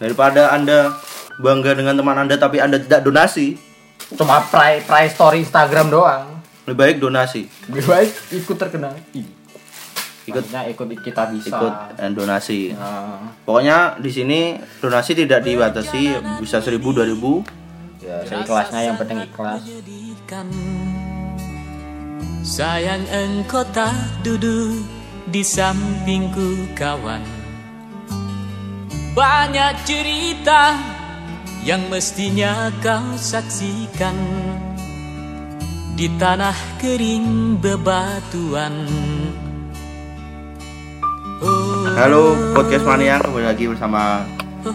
Daripada Anda bangga dengan teman Anda tapi Anda tidak donasi, Cuma pray pray story Instagram doang. lebih baik donasi. Lebih baik ikut terkenal. Ikut Maksudnya ikut kita bisa. ikut donasi. Nah, Pokoknya di sini donasi tidak dibatasi, bisa 1000 2000. ya seikhlasnya yang penting ikhlas. Sayang engkau tak duduk di sampingku kawan Banyak cerita yang mestinya kau saksikan Di tanah kering bebatuan Oh, Halo podcast mania kembali lagi bersama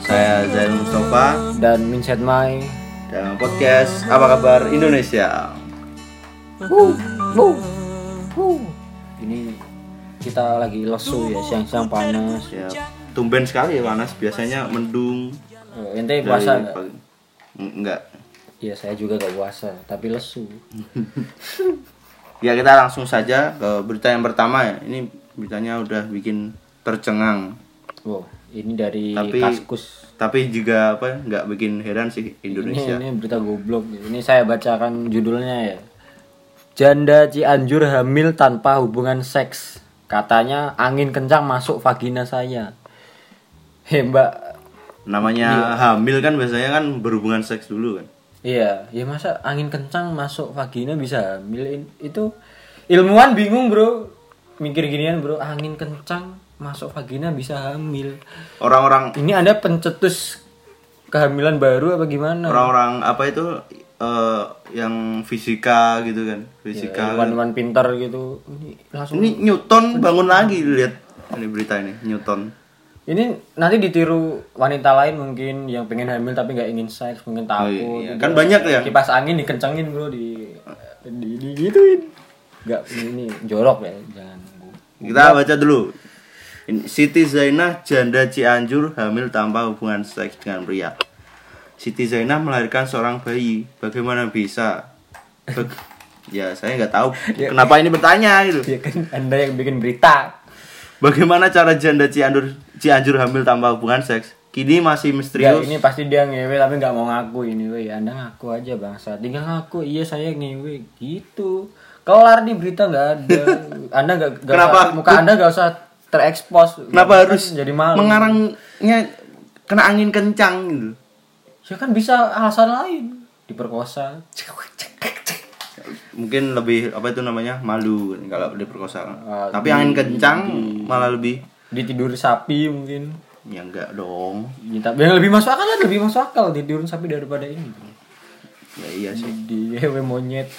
saya Zain Mustafa Dan Minset Mai. dalam podcast apa kabar Indonesia. Ini kita lagi lesu ya, siang-siang panas. Ya, tumben sekali ya panas. Biasanya mendung. Eh, ente puasa nggak? Enggak. Iya saya juga gak puasa, tapi lesu. Ya kita langsung saja ke berita yang pertama ya. Ini beritanya udah bikin tercengang. Wow, ini dari Tapi Kaskus. tapi juga apa ya, nggak bikin heran sih Indonesia. Ini, ini berita goblok. Ini saya bacakan judulnya ya. Janda Cianjur hamil tanpa hubungan seks. Katanya angin kencang masuk vagina saya. Heh mbak. Namanya hamil kan biasanya kan berhubungan seks dulu kan. Iya, ya masa angin kencang masuk vagina bisa hamil itu ilmuwan bingung bro. Mikir ginian bro, angin kencang masuk vagina bisa hamil. Orang-orang Ini anda pencetus kehamilan baru apa gimana? orang-orang apa itu eh, yang fisika gitu kan. Fisika. Ilmuwan pintar gitu. Ini langsung Ini Newton bangun lagi lihat ini berita ini Newton. Ini nanti ditiru wanita lain mungkin yang pengen hamil tapi nggak ingin seks, mungkin takut. iya. Kan banyak ya. Kipas angin dikencengin bro di di, di gituin. Nggak ini jorok ya, jangan. Kita baca dulu. Siti Zainah janda Cianjur hamil tanpa hubungan seks dengan pria. Siti Zainah melahirkan seorang bayi. Bagaimana bisa? Bag- ya saya nggak tahu kenapa ini bertanya gitu. Ya kan anda yang bikin berita. Bagaimana cara janda Cianjur Cianjur hamil tanpa hubungan seks? Kini masih Ya misterius. ini pasti dia ngewe tapi nggak mau ngaku ini weh. Anda ngaku aja bangsa. Tinggal ngaku iya saya ngewe gitu. Kelar nih berita nggak ada. Anda nggak Kenapa? usah- muka anda nggak usah terekspos. Kenapa Kan harus jadi malu? mengarangnya kena angin kencang gitu? Ya kan bisa alasan lain diperkosa. Mungkin lebih apa itu namanya malu kalau diperkosa. Ah, Tapi angin kencang malah lebih Ditidur sapi mungkin. ya enggak dong. Ya, tapi yang lebih masuk akal kan lebih masuk akal tidurin sapi daripada ini. Ya iya sih. Di hewe monyet.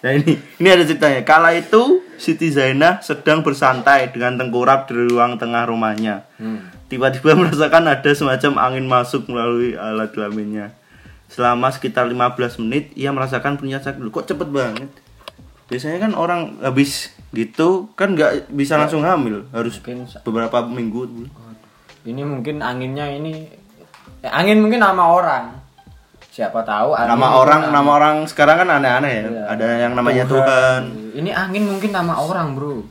Nah ini, ini ada ceritanya. Kala itu Siti Zainah sedang bersantai dengan tengkurap di ruang tengah rumahnya. Hmm. Tiba-tiba merasakan ada semacam angin masuk melalui alat kelaminnya. Selama sekitar 15 menit, ia merasakan punya sakit. Kok cepet banget? Biasanya kan orang habis gitu kan nggak bisa langsung hamil, harus Mungkin beberapa minggu ini mungkin anginnya ini ya, angin mungkin nama orang. Siapa tahu angin Nama orang, nama- nama orang sekarang kan aneh-aneh ya. Iya. Ada yang namanya Tuhan. Ini angin mungkin nama orang, Bro.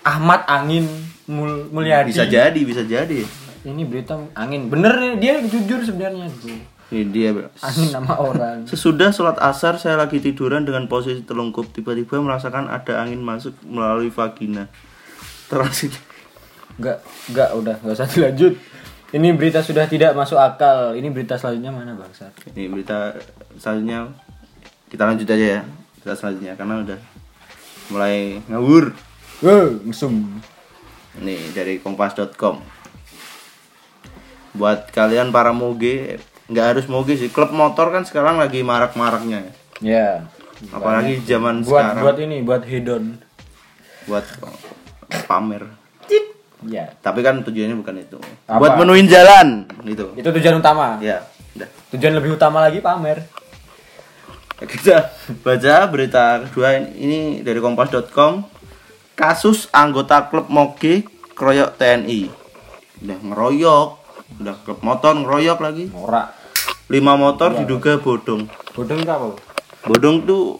Ahmad Angin Mul Mulyadi. Bisa jadi, bisa jadi. Ini berita angin. Bener nih, dia jujur sebenarnya, Bro. Ini dia. Angin nama orang. Sesudah sholat asar saya lagi tiduran dengan posisi telungkup tiba-tiba merasakan ada angin masuk melalui vagina. Terus Enggak, enggak udah, enggak usah dilanjut. Ini berita sudah tidak masuk akal. Ini berita selanjutnya mana, Bangsa? ini berita selanjutnya kita lanjut aja ya berita selanjutnya karena udah mulai ngawur. Wow, mesum. Ini dari kompas.com. Buat kalian para moge nggak harus moge sih klub motor kan sekarang lagi marak-maraknya ya. Ya. apalagi zaman Buat sekarang buat ini, buat hedon. buat pamer Ya. tapi kan tujuannya bukan itu Apa? buat menuin jalan gitu Itu tujuan utama. ya udah Tujuan lebih utama lagi pamer. kita baca berita kedua ini dari kompas.com kasus anggota klub moge keroyok TNI udah ngeroyok udah klub motor ngeroyok lagi Norak. Lima motor diduga bodong. Bodong itu apa? bodong tuh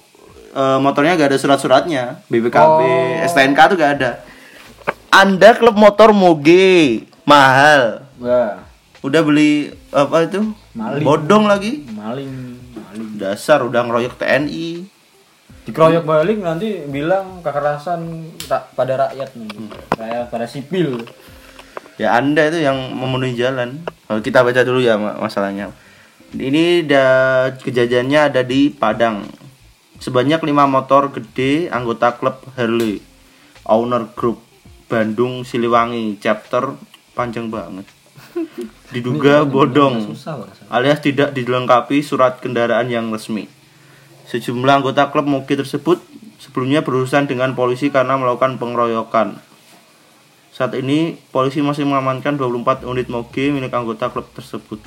eh, motornya gak ada surat-suratnya. BPKB Oh. STNK tuh gak ada. Anda klub motor moge mahal. Wah. udah beli apa itu? Maling. bodong lagi. Maling maling. Dasar udah ngeroyok TNI dikeroyok balik nanti bilang kekerasan ra- pada rakyat nih. Rakyat pada sipil. Ya anda itu yang memenuhi jalan. Kalau kita baca dulu ya ma- masalahnya ini da, kejadiannya ada di Padang sebanyak lima motor gede anggota klub Harley Owner Group Bandung Siliwangi chapter panjang banget diduga bodong alias tidak dilengkapi surat kendaraan yang resmi. Sejumlah anggota klub Moge tersebut sebelumnya berurusan dengan polisi karena melakukan pengeroyokan. Saat ini polisi masih mengamankan 24 unit Moge milik anggota klub tersebut.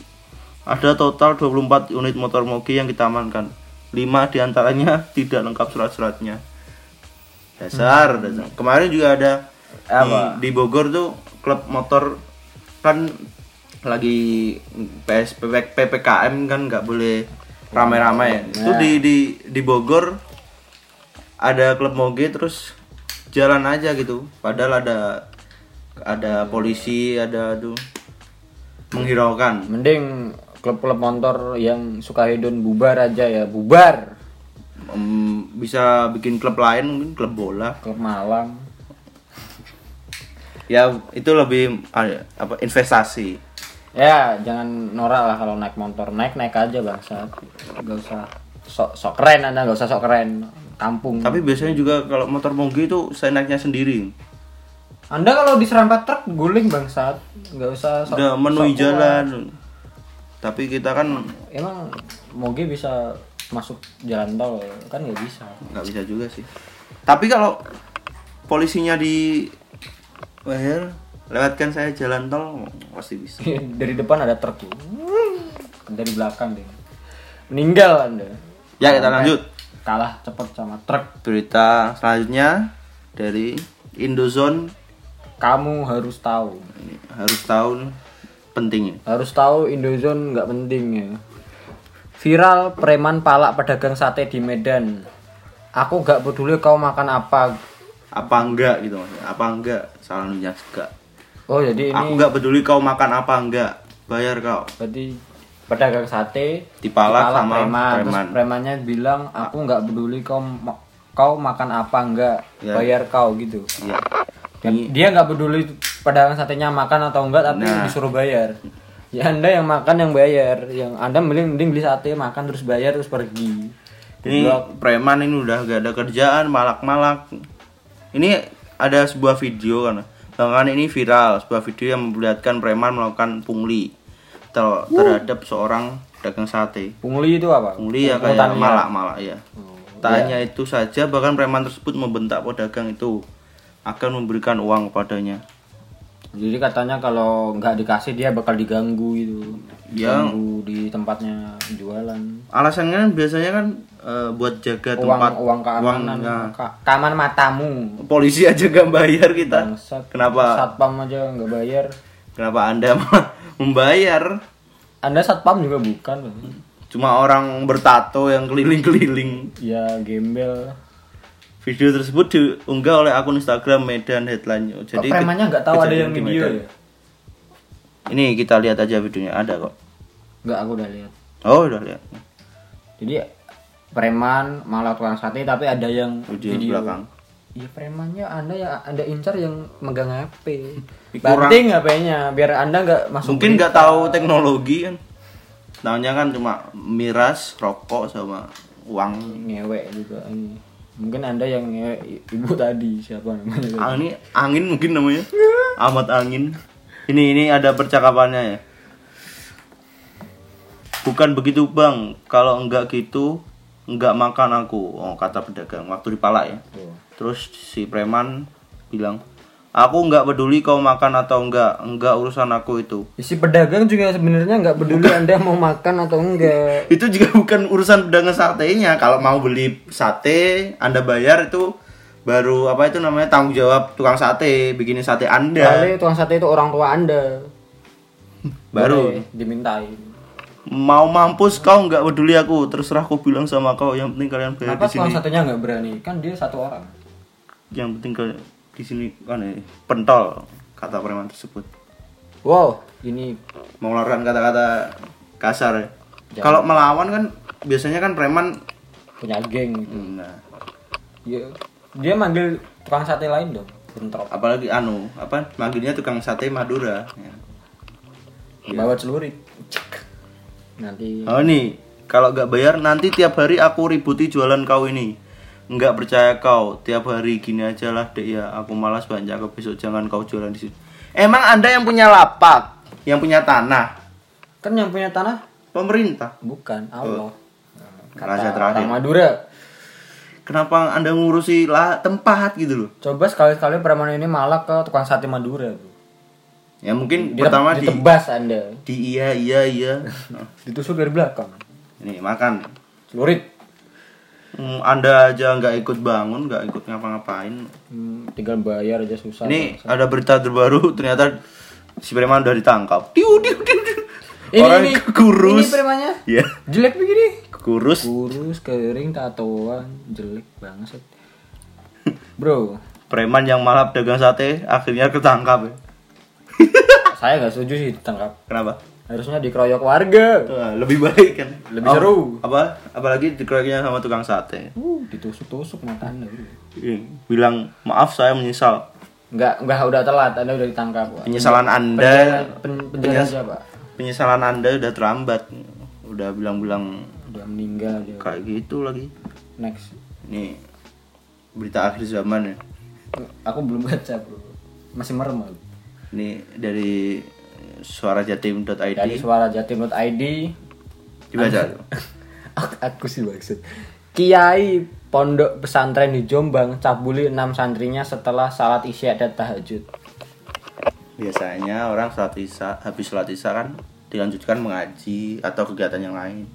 Ada total 24 unit motor Moge yang kita amankan. 5 di antaranya tidak lengkap surat-suratnya. Dasar, dasar. Kemarin juga ada Apa? Di, di Bogor tuh klub motor kan lagi PS PPKM kan nggak boleh ramai-ramai ya. Itu di di di Bogor ada klub moge terus jalan aja gitu. Padahal ada ada polisi, ada tuh menghiraukan. mending klub-klub motor yang suka hedon bubar aja ya bubar. Em, bisa bikin klub lain mungkin klub bola. klub malam Ya itu lebih ah, apa investasi. ya jangan norak lah kalau naik motor. Naik naik aja bangsa. Gak usah sok sok keren anda. Gak usah sok keren. Kampung. Tapi biasanya juga kalau motor moge itu saya naiknya sendiri. anda kalau diserempet truk guling bangsat. Nggak usah sok Udah menuhi sok jalan. Tapi kita kan emang moge bisa masuk jalan tol kan nggak bisa nggak bisa juga sih. Tapi kalau polisinya di bayar lewatkan saya jalan tol pasti bisa. dari depan ada truk tuh. dari belakang deh meninggal anda Ya kita lanjut. kalah cepet sama truk Berita selanjutnya dari Indozone kamu harus tahu Ini harus tahu pentingnya. harus tahu Indozone nggak penting ya viral preman palak pedagang sate di Medan aku nggak peduli kau makan apa Apa enggak gitu maksudnya? Apa enggak? Salah nunya juga. oh jadi ini Aku enggak peduli kau makan apa enggak. Bayar kau. berarti pedagang sate Dipalak sama preman. Terus preman. premannya bilang aku nggak peduli kau kau makan apa enggak Ya. bayar kau gitu. Dan dia nggak peduli pedagang satenya makan atau enggak tapi Nah. disuruh bayar ya anda yang makan yang bayar yang anda mending mending beli sate makan terus bayar terus pergi Ini preman ini udah gak ada kerjaan, malak-malak. Ini ada sebuah video kan. Belakangan ini viral, sebuah video yang memperlihatkan preman melakukan pungli ter- terhadap seorang dagang sate. pungli itu apa Pungli ya kayak Pungutan liar. malak-malak ya. Tak hanya itu saja, bahkan preman tersebut membentak pedagang itu akan memberikan uang kepadanya. Jadi katanya kalau nggak dikasih dia bakal diganggu gitu Ya. diganggu di tempatnya jualan Alasannya kan biasanya kan eh, buat jaga uang tempat uang keamanan ya. ka- keamanan matamu Polisi aja gak bayar kita. Bangsat. Kenapa? satpam aja nggak bayar Kenapa Anda membayar? anda satpam juga bukan. Cuma orang bertato yang keliling-keliling. ya gembel Video tersebut diunggah oleh akun Instagram Medan Headline. kok Jadi premannya nggak tahu ada yang video ya Ini kita lihat aja videonya ada kok. nggak aku udah lihat Oh, udah lihat. jadi preman malah tukang sate tapi ada yang Video video, belakang. Iya premannya anda ya anda incar yang megang HP banting HP-nya biar anda nggak masuk Mungkin nggak tahu teknologi kan. Tahunya kan cuma miras, rokok sama uang. ngewek juga ini mungkin anda yang i- ibu tadi siapa namanya ini angin mungkin namanya. Amat angin. Ini ini ada percakapannya ya. Bukan begitu bang, kalau enggak gitu enggak makan aku. Oh kata pedagang waktu dipalak ya. Tuh. Terus si preman bilang, aku enggak peduli kau makan atau enggak, enggak urusan aku itu. si pedagang juga sebenarnya nggak peduli anda mau makan atau enggak Itu juga bukan urusan pedagang satenya. Kalau mau beli sate, anda bayar itu baru apa itu namanya tanggung jawab tukang sate, bikinin sate anda. kali tukang sate itu orang tua anda. Baru. Boleh dimintain. Mau mampus kau nggak peduli aku. Terserah aku bilang sama kau. Yang penting kalian bayar kenapa di tukang sini. satenya nggak berani? Kan dia satu orang. Yang penting kalian di sini kan ya, pentol kata preman tersebut Wow, ini mengeluarkan kata-kata kasar. ya. Kalau melawan kan biasanya kan preman punya geng gitu. nah, Ya, dia manggil tukang sate lain dong, bentrok. apalagi anu apa manggilnya tukang sate Madura. Ya. Bawa celurit. Cek. Nanti Oh nih, kalau nggak bayar nanti tiap hari aku ributi jualan kau ini. Nggak percaya kau, tiap hari gini aja lah dek ya. Aku malas banyak ke besok jangan kau jualan di situ. Emang anda yang punya lapak, yang punya tanah, kan yang punya tanah pemerintah. bukan Allah. Raja terakhir. orang Madura. Kenapa anda ngurusi lah tempat gitu loh? Coba sekali-sekali preman ini malah ke tukang sate Madura, Bro. Ya mungkin Dia pertama di, ditebas Anda. di iya iya iya. Ditusuk dari belakang. ini makan. Celurit. Hmm, anda aja nggak ikut bangun, nggak ikut ngapa-ngapain. Hmm, tinggal bayar aja susah. Ini ada berita terbaru ternyata si preman udah ditangkap. Tiu tiu tiu. Ini, Orang ini, kurus. Ini premannya. Ya, Jelek begini. kurus. Kurus, kering, tatoan, jelek banget. Bro, Preman yang malah dagang sate akhirnya ketangkap. ya. saya nggak setuju sih ditangkap. Kenapa? Harusnya dikeroyok warga. Lebih baik kan. Lebih seru. Apa? Apalagi dikeroyoknya sama tukang sate. Uh, ditusuk-tusuk mata Anda. bro. Ih, Bilang maaf saya menyesal. Enggak, enggak udah telat, Anda udah ditangkap. Pak. Penyesalan Anda Penjara, pen, penjara Penyes- aja, Pak. penyesalan Anda udah terlambat. Udah bilang-bilang Udah meninggal dia. kayak gitu lagi. Next. Ini berita akhir zaman ya. Aku belum baca, Bro. Masih merem aku. Ini dari suarajatim.id Dari suara jatim.id dibaca. aku, aku sih maksud Kiai Pondok Pesantren di Jombang cabuli 6 santrinya setelah salat isya dan tahajud. Biasanya orang salat isya habis salat isya kan dilanjutkan mengaji atau kegiatan yang lain.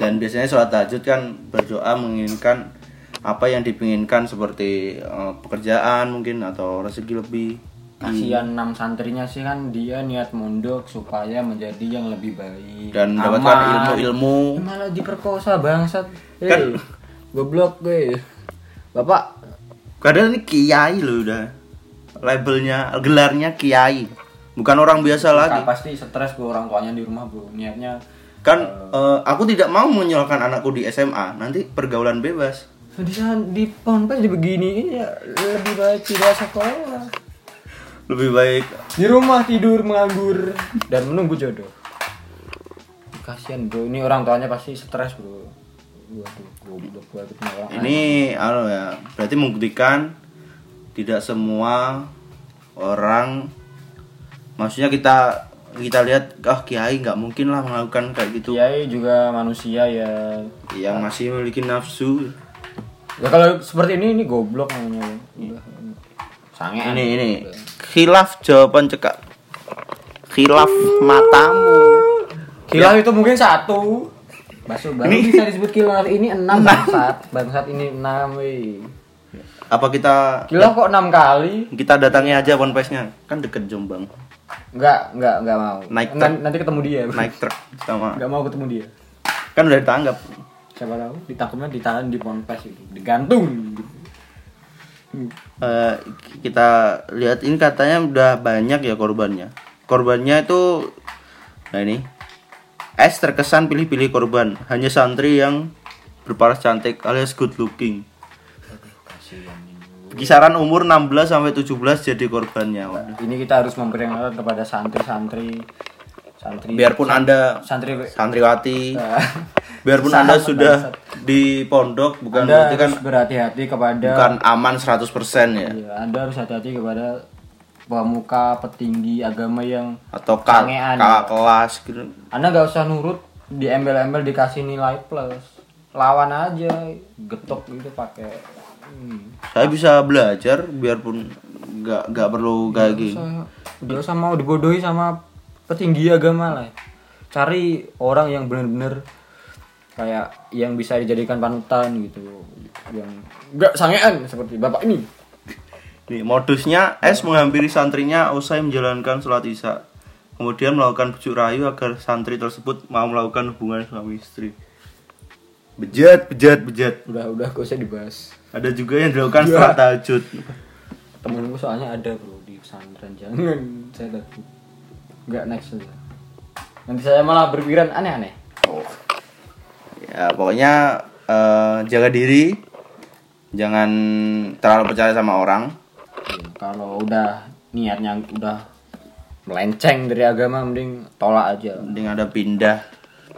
Dan biasanya sholat tahajud kan berdoa menginginkan apa yang dipinginkan seperti eh, pekerjaan mungkin atau rezeki lebih. Kasihan 6 santrinya sih kan dia niat mondok supaya menjadi yang lebih baik Dan mendapatkan ilmu-ilmu. Eh, malah diperkosa bangsat. Eh, Kan- goblok gue. Bapak Kadang ini kiai loh udah. Labelnya, gelarnya kiai. Bukan orang biasa lagi. Kan pasti stres bro orang tuanya di rumah bro niatnya Kan eh, aku tidak mau menyalahkan anakku di SMA, nanti pergaulan bebas. di sana di ponpes di beginiin ya lebih baik tidak sekolah Lebih baik di rumah tidur menganggur. Dan menunggu jodoh. Kasihan bro. Ini orang tuanya pasti stres bro. Waduh goblok banget nih orang ini anu ya, berarti membuktikan tidak semua orang maksudnya kita kita lihat ah kiai nggak mungkin lah melakukan kayak gitu. Kiai juga manusia ya. Yang masih memiliki nafsu. Ya kalau seperti ini ini goblok namanya. Udah sangean ini ini khilaf jawaban cekak khilaf matamu Kilaf itu mungkin satu. Baso baru bisa disebut kilaf ini enam bangsat. Bangsat ini enam weh. apa kita Kilaf kok enam kali? kita datangi aja ponpesnya kan deket Jombang Enggak, enggak, enggak mau. Naik Nan- nanti ketemu dia. naik truk sama Enggak mau ketemu dia. kan udah ditangkap Siapa tahu ditangkapnya ditahan di ponpes itu, digantung. Eh, kita lihat ini katanya udah banyak ya korbannya. Korbannya itu nah ini. S terkesan pilih-pilih korban. Hanya santri yang berparas cantik alias good looking. Kisaran umur 16 sampai 17 jadi korbannya Waduh. Ini kita harus memperingatkan kepada santri-santri. Santri biarpun anda santri santriwati. Nah, biarpun anda sudah di pondok bukan Anda berarti kan berhati-hati kepada bukan aman 100% ya Iya, Anda harus hati-hati kepada pemuka petinggi agama yang atau kak kakak kelas gitu Anda nggak usah nurut di embel-embel dikasih nilai plus. Lawan aja, getok gitu pakai hmm. saya bisa belajar biarpun nggak nggak perlu kayak gini Nggak usah mau dibodohi sama petinggi agama lah. Cari orang yang benar-benar kayak yang bisa dijadikan panutan gitu. Yang nggak sangean seperti bapak ini. nih modusnya S menghampiri santrinya usai menjalankan sholat isya kemudian melakukan bujuk rayu agar santri tersebut mau melakukan hubungan suami istri bejat bejat bejat Udah udah gak usah dibahas. ada juga yang dilakukan setelah tahajud Temenku soalnya ada bro di pesantren jangan saya takut. Enggak next aja. Nanti saya malah berpikiran aneh-aneh. Ya pokoknya eh, jaga diri, jangan terlalu percaya sama orang. Iya, Kalau udah niatnya udah melenceng dari agama mending tolak aja. Mending ada pindah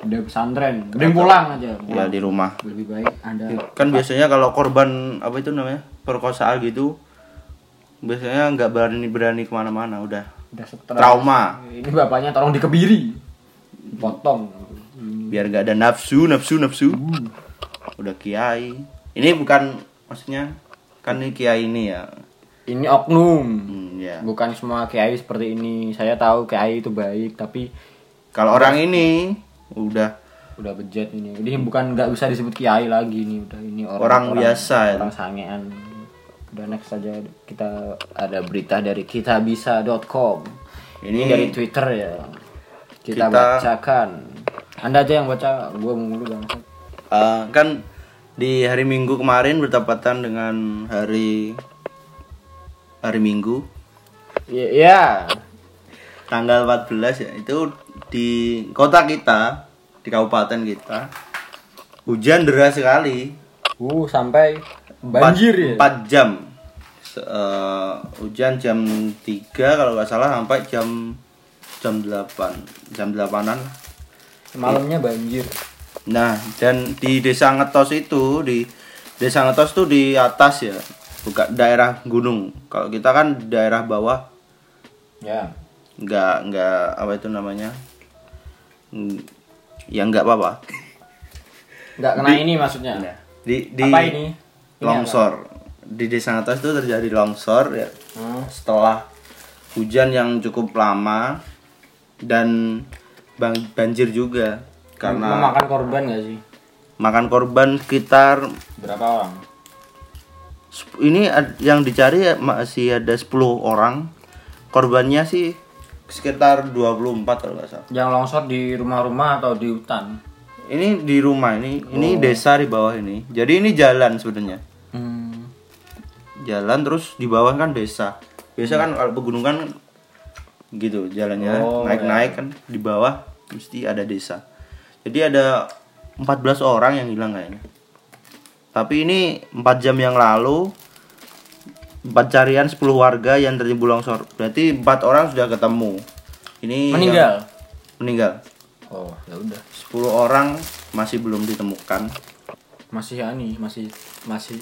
Udah pesantren, mending pulang aja. ya Pulang. di rumah. Lebih baik Anda Kan biasanya kalau korban apa itu namanya perkosaan gitu, biasanya nggak berani berani ke mana-mana, udah udah stres. trauma. Ini bapaknya tolong dikebiri. Potong. Biar nggak ada nafsu, nafsu, nafsu. Udah kiai. Ini bukan maksudnya kan ini kiai ini ya. Ini oknum. Hmm, ya. Bukan semua kiai seperti ini. Saya tahu kiai itu baik, tapi Kalau orang ini udah udah bejat ini. Ini bukan nggak bisa disebut kiai lagi nih, udah ini orang Orang biasa, ya. Orang sangean. Udah next saja kita ada berita dari kitabisa.com. Ini, Ini- dari Twitter ya. Kita, Kita- bacakan. Anda aja yang baca, gua mulu bang. Eh, kan di hari Minggu kemarin bertepatan dengan hari hari Minggu Iya, ya. tanggal 14 ya itu di kota kita di kabupaten kita hujan deras sekali Uh, sampai banjir ya. empat jam Se- eh, hujan jam 3 kalau nggak salah sampai jam jam 8 jam 8an Malamnya banjir. Nah, dan di Desa Ngetos itu di Desa Ngetos tuh di atas ya, bukan daerah gunung. Kalau kita kan daerah bawah, Ya. nggak nggak apa itu namanya, Hmm, ya nggak apa-apa. Nggak kena ini maksudnya. Nah, di di Apa ini? Ini longsor di Desa Ngetos itu terjadi longsor ya Hmm. setelah hujan yang cukup lama dan bang- banjir juga. Karena memakan korban gak sih? makan korban sekitar Berapa orang? Ini yang dicari ya masih ada 10 orang. Korbannya sih sekitar 24 kalau nggak salah. Yang longsor di rumah-rumah atau di hutan? ini di rumah ini. Ini desa di bawah ini. Jadi ini jalan sebenarnya. Hmm. jalan terus di bawah kan desa. Biasa kan kalau pegunungan gitu jalannya Oh, naik-naik kan di bawah mesti ada desa jadi ada 14 orang yang hilang kayaknya tapi ini 4 jam yang lalu pencarian 10 warga yang tertimbun longsor berarti empat orang sudah ketemu ini Meninggal. yang- meninggal Oh, ya udah. 10 orang masih belum ditemukan Masih ya nih, masih masih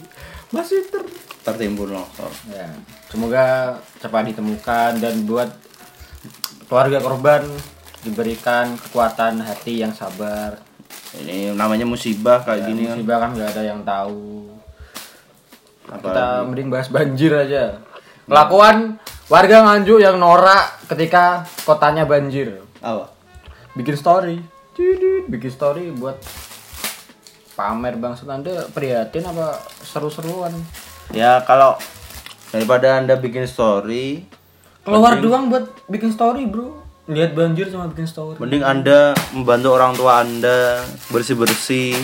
masih ter tertimbun longsor ya. Semoga cepat ditemukan dan buat keluarga korban diberikan kekuatan hati yang sabar. ini namanya musibah kayak gini kan Musibah kan nggak ada yang tahu. Apalagi- Kita mending bahas banjir aja. Kelakuan warga Nganjuk yang norak ketika kotanya banjir. apa Bikin story. Bikin story buat pamer bangsat Anda prihatin apa seru-seruan. Ya kalau daripada anda bikin story, Keluar doang buat bikin story, Bro. Lihat banjir sama bikin story. mending anda membantu orang tua anda bersih bersih.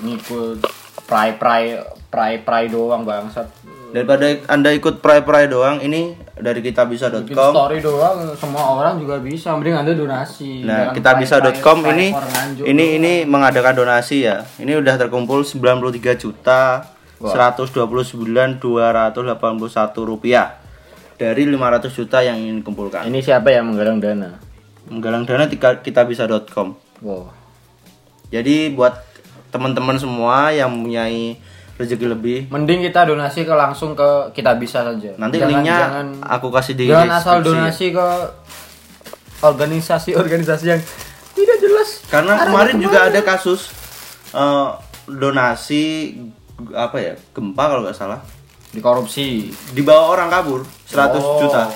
Ngikut pray-pray pray-pray doang bangsat. Daripada anda ikut pray pray doang, ini dari Bikin kitabisa.com. story doang semua orang juga bisa. Mending Anda donasi. Nah, kitabisa.com ini pray ini doang. ini mengadakan donasi ya. Ini udah terkumpul 93 juta 129 281 rupiah dari 500 juta yang ingin dikumpulkan. Ini siapa yang menggalang dana? Menggalang dana di kitabisa.com. Wow. Jadi buat teman-teman semua yang mempunyai rezeki lebih, Mending kita donasi ke langsung ke kita bisa saja. nanti Jangan- linknya jangan, aku kasih di jangan asal donasi ke organisasi-organisasi yang tidak jelas. Karena kemarin juga ada kasus eh, donasi apa ya gempa kalau nggak salah dikorupsi. dibawa orang kabur 100 Oh. juta.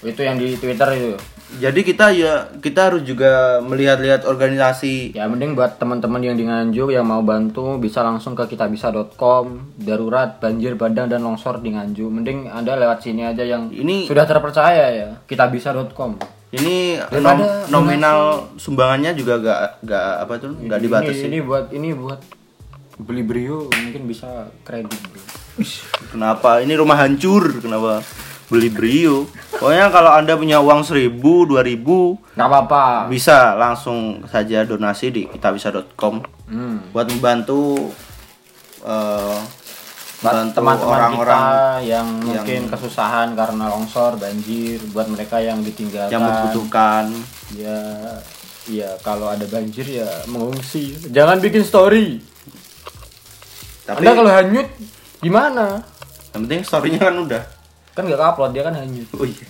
Itu yang di Twitter itu. Jadi kita ya kita harus juga melihat-lihat organisasi. Ya mending buat teman-teman yang di Nganjuk yang mau bantu bisa langsung ke kitabisa.com darurat banjir bandang dan longsor di Nganjuk. Mending Anda lewat sini aja yang Ini sudah terpercaya ya kitabisa.com. ini nom- nominal sumbangannya juga gak gak apa tuh nggak Ini, dibatasi. ini buat ini buat beli brio mungkin bisa kredit bro. Kenapa? Ini rumah hancur. Kenapa beli Brio. Pokoknya kalau Anda punya uang 1000, 2000 nggak apa-apa bisa langsung saja donasi di kitabisa.com hmm. buat membantu eh, Buat membantu teman-teman orang-orang kita yang yang- mungkin kesusahan karena longsor banjir buat mereka yang ditinggalkan yang membutuhkan. ya ya kalau ada banjir ya mengungsi jangan bikin story Tapi anda kalau hanyut gimana yang penting story-nya kan udah. kan nggak upload dia kan hanyut Oh iya.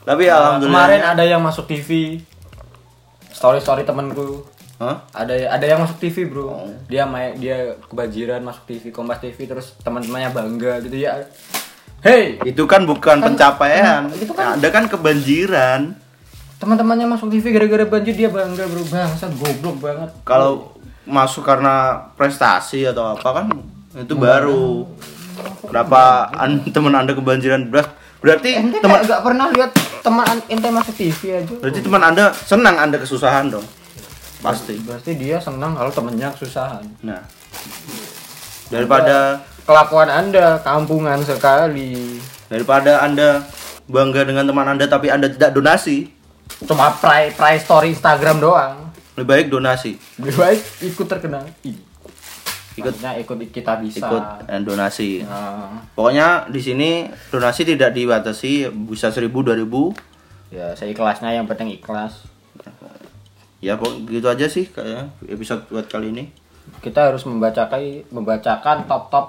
Tapi Nah, alhamdulillah. kemarin ada yang masuk TV story story temenku Hah? ada ada yang masuk TV bro Oh. dia main dia kebanjiran masuk TV Kompas TV terus teman-temannya bangga gitu ya hey Itu kan bukan pencapaian. itu kan- Anda kan kebanjiran. teman-temannya masuk TV gara-gara banjir dia bangga bro bangsat goblok banget Kalau masuk karena prestasi atau apa kan itu baru. Kenapa an- teman Anda kebanjiran beras? Berarti teman nggak pernah lihat teman ente masuk TV aja berarti teman Anda senang Anda kesusahan dong. Pasti. berarti dia senang kalau temennya kesusahan Nah. Daripada kelakuan anda kampungan sekali daripada Anda bangga dengan teman Anda tapi Anda tidak donasi, cuma pray pray story Instagram doang lebih baik donasi. lebih baik ikut terkenal Ikut Maksudnya ikut kita bisa ikut eh, donasi. Nah, Pokoknya di sini donasi tidak dibatasi, bisa 1000 2000. ya seikhlasnya yang penting ikhlas Ya pokok gitu aja sih kayaknya episode buat kali ini. kita harus membacakan membacakan top top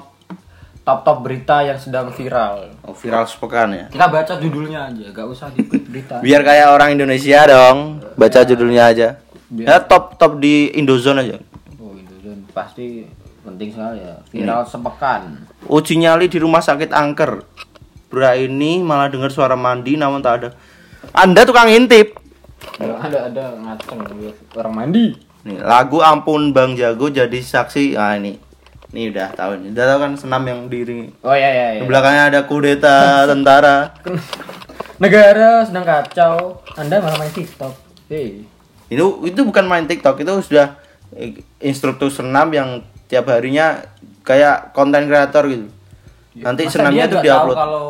top top berita yang sedang viral Oh, viral sepekan ya. kita baca judulnya aja gak usah ikut berita Biar kayak orang Indonesia dong, baca judulnya aja. Biar- Ya top top di Indozone aja. oh itu pasti penting sekali ya viral sepekan Uji nyali di rumah sakit angker. Bra ini malah dengar suara mandi namun tak ada. Anda tukang intip. ada ada ada ngaceng orang mandi Nih, lagu Ampun Bang Jago jadi saksi. Ah ini. Ini udah tahu nih. Udah tahu kan senam yang diri. oh ya ya, Di ya. belakangnya ada kudeta tentara. negara sedang kacau anda malah main TikTok hei Itu itu bukan main TikTok, itu sudah eh, instruktur senam yang tiap harinya kayak konten kreator gitu. Nanti Masa senamnya itu nggak diupload. kalau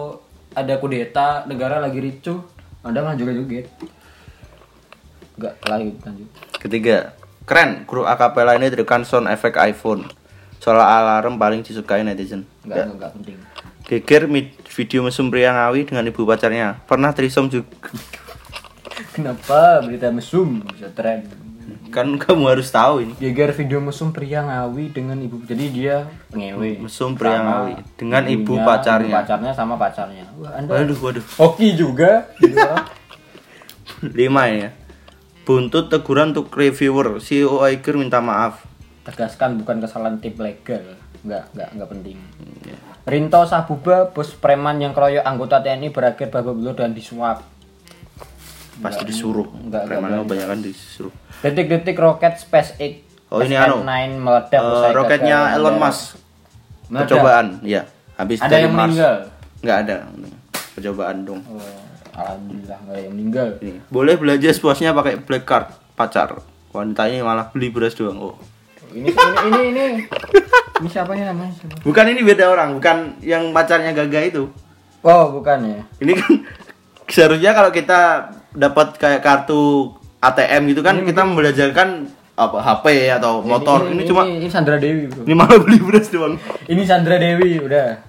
ada kudeta negara lagi ricuh anda malah joget-joget Enggak, lanjut lanjut Ketiga, keren. Grup akapela ini tekan sound efek iPhone. Soal alarm paling disukai netizen. enggak enggak, enggak penting Geger mid- video mesum pria ngawi dengan ibu pacarnya. Pernah trisom juga. kenapa berita mesum bisa tren Kan kamu harus tahu ini. Geger video mesum pria ngawi dengan ibu jadi dia ngewe Mesum pria Sama ngawi dengan ibu pacarnya. ibu pacarnya sama pacarnya wah anda Waduh, waduh. hoki juga gitu ya. Lima ya. Buntut teguran untuk reviewer. CEO Aiger minta maaf. tegaskan bukan kesalahan tim legal enggak enggak enggak penting Rinto Sabuba bos preman yang keroyok anggota TNI berakhir babak belur dan disuap Pasti disuruh. enggak, enggak Preman kebanyakan disuruh. detik-detik roket SpaceX Oh, ini anu. SN9 meledak usai roketnya gagal Elon. Musk. Meledak. Percobaan, ya. Habis ada dari yang Mars. meninggal Nggak ada. Percobaan dong. oh, alhamdulillah nggak ada yang meninggal Ini. Boleh belanja sepuasnya pakai black card pacar. Wanita ini malah beli beras doang. Oh. ini ini ini ini ini siapa ya namanya siapa? Bukan ini beda orang, bukan yang pacarnya Gaga itu. oh bukan ya Ini kan seharusnya kalau kita dapat kayak kartu ATM gitu kan kita membelajarkan apa HP atau motor. Ini, cuma ini, Sandra Dewi bro ini malah beli beras doang. ini Sandra Dewi udah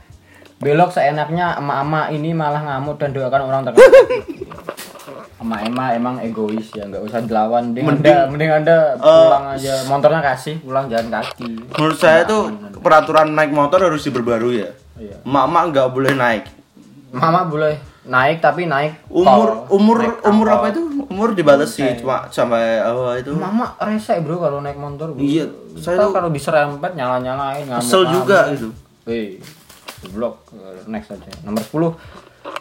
belok seenaknya emak-emak ini malah ngamuk dan doakan orang terkasih emak-emak emang egois ya nggak usah dilawan mending, Mending, anda mending anda pulang aja motornya kasih pulang jalan kaki Menurut saya tuh peraturan naik motor harus diperbarui ya. Iya. Emak-emak nggak boleh naik. mama boleh naik tapi naik Umur tol. umur Naik umur apa itu? Umur dibatasi cuma sampai apa itu. mama rese bro kalau naik motor bro. Iya, saya tuh- kalau diserempet nyala nyalain ngamuk Kesel juga gitu. eh blok next aja nomor 10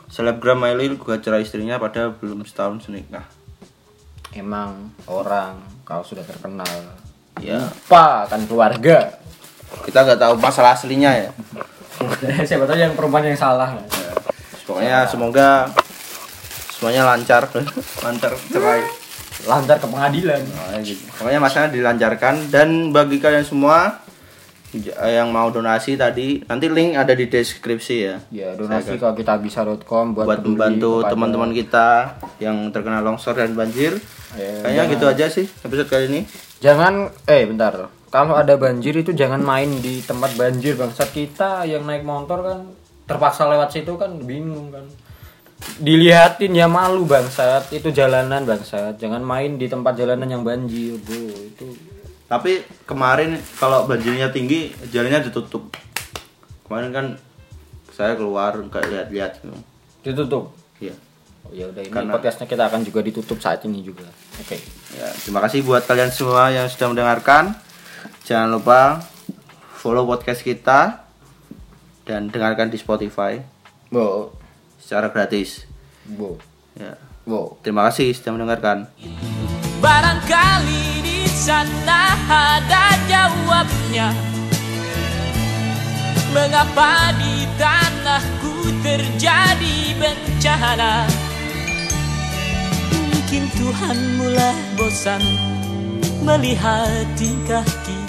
Selebgram Miley gugat cerai istrinya pada belum setahun senikah. emang orang kalau sudah terkenal Ya, lupa kan keluarga kita nggak tahu masalah aslinya ya. siapa tahu yang perempuan yang salah Pokoknya semoga semuanya lancar, lancar cerai. lancar ke pengadilan. Nah, gitu. Pokoknya masalah dilancarkan. Dan bagi kalian semua yang mau donasi tadi nanti link ada di deskripsi ya. Ya donasi ke kitabisa.com buat, buat peduli membantu teman-teman kita yang terkena longsor dan banjir. Ya, kayaknya jangan- gitu aja sih episode kali ini. Jangan eh bentar. Kalau ada banjir itu jangan main di tempat banjir bangsat. Kita yang naik motor kan terpaksa lewat situ kan bingung kan. Dilihatin ya malu bangsat, itu jalanan bangsat. Jangan main di tempat jalanan yang banjir, Bro. Itu tapi kemarin kalau banjirnya tinggi jalannya ditutup kemarin kan saya keluar nggak lihat-lihat gitu. ditutup. Iya. Oh, ya udah ini Karena- podcastnya kita akan juga ditutup saat ini juga. Oke. Ya, terima kasih buat kalian semua yang sudah mendengarkan. Jangan lupa follow podcast kita dan dengarkan di Spotify Bo, secara gratis. bo, Ya. bo. Terima kasih sudah mendengarkan. Barangkali di sana ada jawabnya Mengapa di tanahku terjadi bencana Mungkin Tuhan mulai bosan Melihat tingkah kita